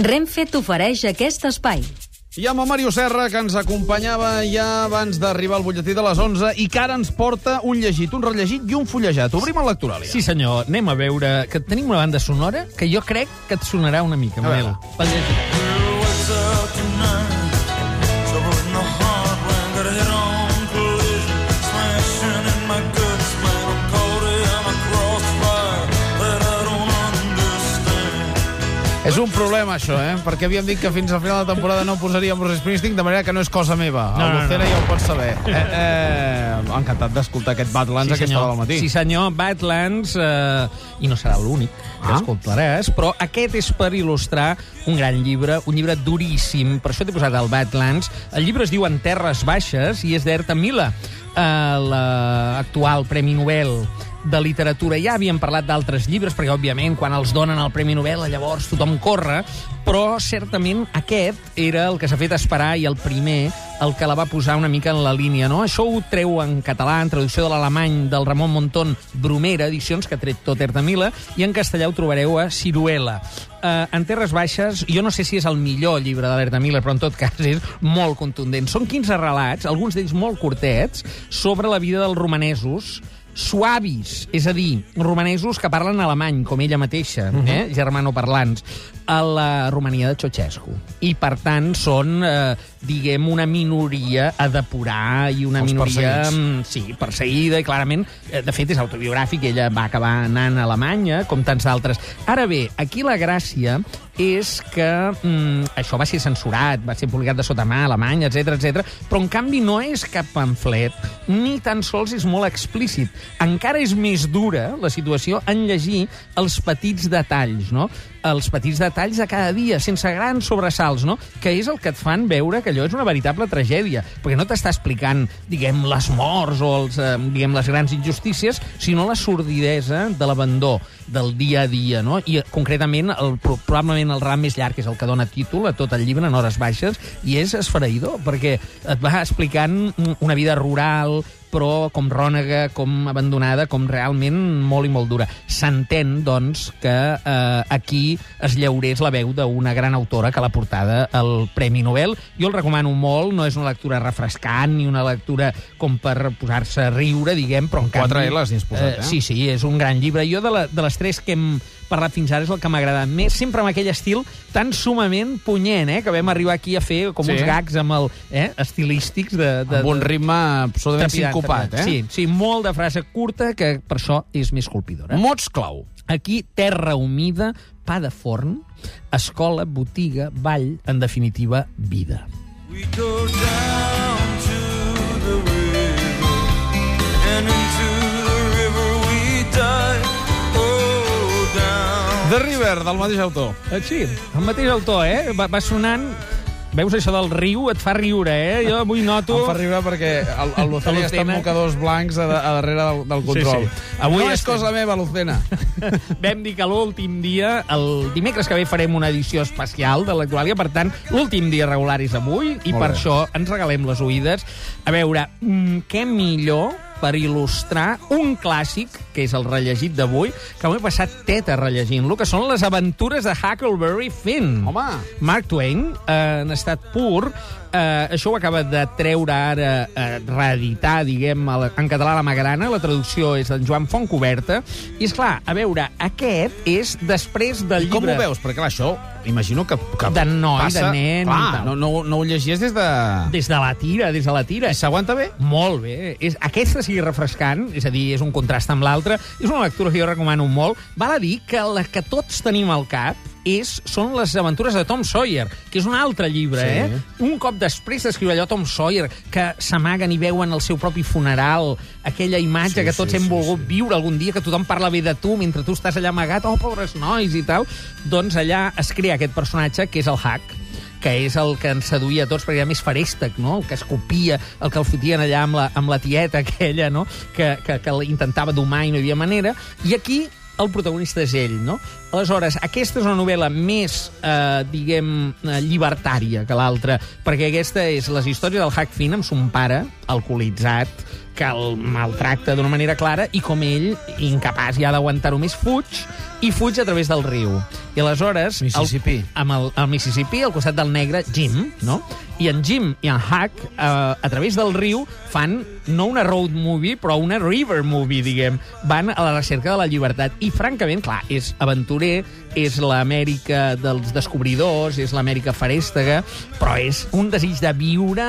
Renfe t'ofereix aquest espai. I amb el Mario Serra, que ens acompanyava ja abans d'arribar al butlletí de les 11 i que ara ens porta un llegit, un rellegit i un fullejat. Obrim el lectoral, Sí, senyor. Anem a veure que tenim una banda sonora que jo crec que et sonarà una mica, Manel. veure. Pel llegir. És un problema, això, eh? Perquè havíem dit que fins al final de la temporada no posaríem Bruce Springsteen, de manera que no és cosa meva. No, el no, Lucena no. ja ho pots saber. Eh, eh, encantat d'escoltar aquest Badlands a aquesta hora del matí. Sí, senyor. Badlands, eh, i no serà l'únic que Ah. escoltaràs, però aquest és per il·lustrar un gran llibre, un llibre duríssim. Per això t'he posat el Badlands. El llibre es diu En terres baixes i és d'Erta Mila, eh, l'actual Premi Nobel de literatura. Ja havíem parlat d'altres llibres, perquè, òbviament, quan els donen el Premi Nobel, llavors tothom corre, però certament aquest era el que s'ha fet esperar i el primer, el que la va posar una mica en la línia. No? Això ho treu en català, en traducció de l'alemany del Ramon Montón, Bromera, edicions, que ha tret tot Ertamila, i en castellà ho trobareu a Ciruela. Uh, en Terres Baixes, jo no sé si és el millor llibre de l'Erta però en tot cas és molt contundent. Són 15 relats, alguns d'ells molt curtets, sobre la vida dels romanesos, suavis, és a dir, romanesos que parlen alemany, com ella mateixa, uh -huh. eh, germanoparlants, a la Romania de Ceausescu. I, per tant, són, eh, diguem, una minoria a depurar i una Els minoria... perseguits. mm, Sí, perseguida, i clarament, eh, de fet, és autobiogràfic, ella va acabar anant a Alemanya, com tants d'altres. Ara bé, aquí la gràcia és que mm, això va ser censurat, va ser publicat de sota mà a Alemanya, etc etc. però en canvi no és cap pamflet, ni tan sols és molt explícit. Encara és més dura la situació en llegir els petits detalls, no? els petits detalls de cada dia, sense grans sobresalts, no? que és el que et fan veure que allò és una veritable tragèdia, perquè no t'està explicant, diguem, les morts o els, eh, diguem, les grans injustícies, sinó la sordidesa de l'abandó del dia a dia, no? I eh, concretament, el, pro- probablement el ram més llarg és el que dona títol a tot el llibre en hores baixes, i és esfereïdor, perquè et va explicant una vida rural, però com rònega, com abandonada, com realment molt i molt dura. S'entén, doncs, que eh, aquí es llaurés la veu d'una gran autora que l'ha portada al Premi Nobel. Jo el recomano molt, no és una lectura refrescant ni una lectura com per posar-se a riure, diguem, però en Quatre canvi... Ls n'hi has posat, eh? Sí, sí, és un gran llibre. Jo, de, la, de les tres que hem parlat fins ara, és el que m'ha agradat més, sempre amb aquell estil tan sumament punyent, eh? que vam arribar aquí a fer com Sí. uns gags amb el, eh? estilístics de, de, Amb un ritme absolutament Trepidant, sincopat, eh? trepidant. Sí, sí, molt de frase curta, que per això és més colpidora. Mots clau. Aquí, terra humida, pa de forn, escola, botiga, ball, en definitiva, vida. We go down The River, del mateix autor. Eh, Sí, el mateix autor, eh? Va, va sonant... Veus això del riu? Et fa riure, eh? Jo avui noto... Em fa riure perquè el, el Lucena està amb mocadors blancs a, a darrere del, del control. Sí, sí. Avui no és estem- cosa meva, Lucena. Vam dir que l'últim dia, el dimecres que ve farem una edició especial de l'Actuàlia, per tant, l'últim dia regular és avui, i Molt per bé. això ens regalem les oïdes. A veure, mm, què millor per il·lustrar un clàssic, que és el rellegit d'avui, que m'he passat teta rellegint-lo, que són les aventures de Huckleberry Finn. Home. Mark Twain, eh, en estat pur, eh, això ho acaba de treure ara, eh, reeditar, diguem, en català la Magrana, la traducció és d'en Joan Fontcoberta, i és clar, a veure, aquest és després del Com llibre... ho veus? Perquè, clar, això, imagino que, que De noi, passa... de nen Clar, no, no, no ho llegies des de... Des de la tira, des de la tira. I s'aguanta bé? Molt bé. És, aquesta sigui refrescant, és a dir, és un contrast amb l'altra. És una lectura que jo recomano molt. Val a dir que la que tots tenim al cap és, són les aventures de Tom Sawyer, que és un altre llibre, Sí. eh? Un cop després d'escriure allò Tom Sawyer, que s'amaguen i veuen el seu propi funeral, aquella imatge Sí, que tots sí, hem sí, volgut sí. viure algun dia, que tothom parla bé de tu mentre tu estàs allà amagat, oh, pobres nois i tal, doncs allà es crea aquest personatge que és el Hack, que és el que ens seduïa a tots, perquè era més farèstec, no? El que es copia, el que el fotien allà amb la, amb la tieta aquella, no? Que, que, que intentava domar i no hi havia manera. I aquí el protagonista és ell, no? Aleshores, aquesta és una novel·la més, eh, diguem, eh, llibertària que l'altra, perquè aquesta és les històries del Hack Finn amb son pare, alcoholitzat, que el maltracta d'una manera clara i com ell, incapaç ja d'aguantar-ho més, fuig i fuig a través del riu. I aleshores... Mississippi. El, amb el, el Mississippi, al costat del negre, Jim, no? I en Jim i en Huck, eh, a través del riu, fan no una road movie, però una river movie, diguem. Van a la recerca de la llibertat. I, francament, clar, és aventurer, és l'Amèrica dels descobridors, és l'Amèrica farèstega, però és un desig de viure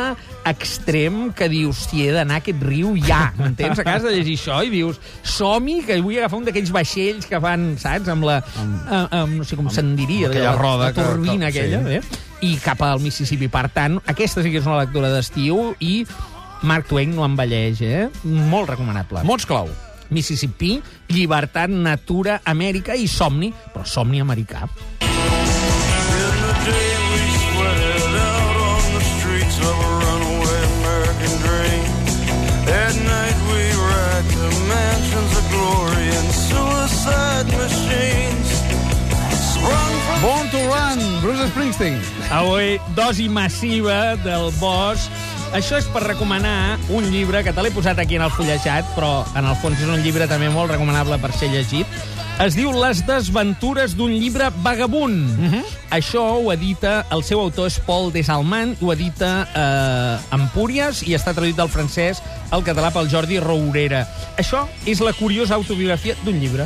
extrem que dius, si he d'anar a aquest riu ja, m'entens? Acabes de llegir això i dius, som-hi, que vull agafar un d'aquells vaixells que fan, saps, amb la... Amb, amb, no sé com se'n diria, aquella la, roda la turbina que- que- aquella, sí. eh? i cap al Mississippi. Per tant, aquesta sí que és una lectura d'estiu i Mark Twain no envelleix, eh? Molt recomanable. Mots clau. Mississippi, llibertat, natura, Amèrica i somni, però somni americà. Born to Run, Bruce Springsteen. Avui, dosi massiva del bosc. Això és per recomanar un llibre que te l'he posat aquí en el fullejat, però en el fons és un llibre també molt recomanable per ser llegit. Es diu Les desventures d'un llibre vagabund. Uh -huh. Això ho edita, el seu autor és Paul Desalman, ho edita eh, Empúries i està traduït del francès al català pel Jordi Rourera. Això és la curiosa autobiografia d'un llibre.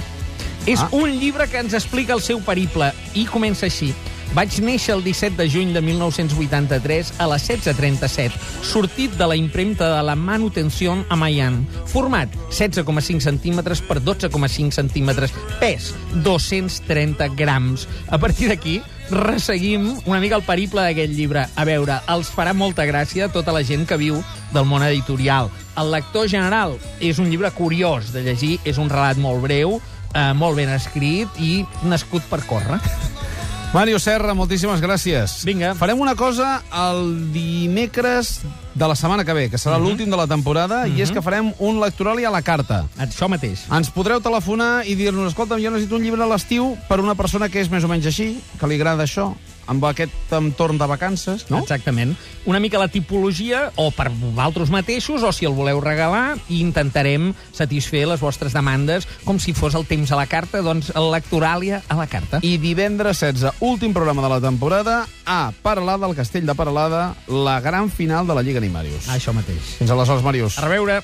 És Ah. un llibre que ens explica el seu periple i comença així. Vaig néixer el 17 de juny de 1983 a les 16.37, sortit de la impremta de la Manutenció a Mayan. Format 16,5 centímetres per 12,5 centímetres. Pes 230 grams. A partir d'aquí, resseguim una mica el periple d'aquest llibre. A veure, els farà molta gràcia a tota la gent que viu del món editorial. El lector general és un llibre curiós de llegir, és un relat molt breu, eh, molt ben escrit i nascut per córrer. Mario Serra, moltíssimes gràcies. Vinga. Farem una cosa el dimecres de la setmana que ve, que serà l'últim de la temporada, i és que farem un lectoral i a la carta. Això mateix. Ens podreu telefonar i dir-nos, escolta'm, jo necessito un llibre a l'estiu per una persona que és més o menys així, que li agrada això, amb aquest entorn de vacances, no? Exactament. Una mica la tipologia, o per vosaltres mateixos, o si el voleu regalar, i intentarem satisfer les vostres demandes, com si fos el temps a la carta, doncs el lectoràlia a la carta. I divendres 16, últim programa de la temporada, a Paralada, al Castell de Paralada, la gran final de la Lliga Animarius. Això mateix. Fins aleshores, Màrius. A reveure.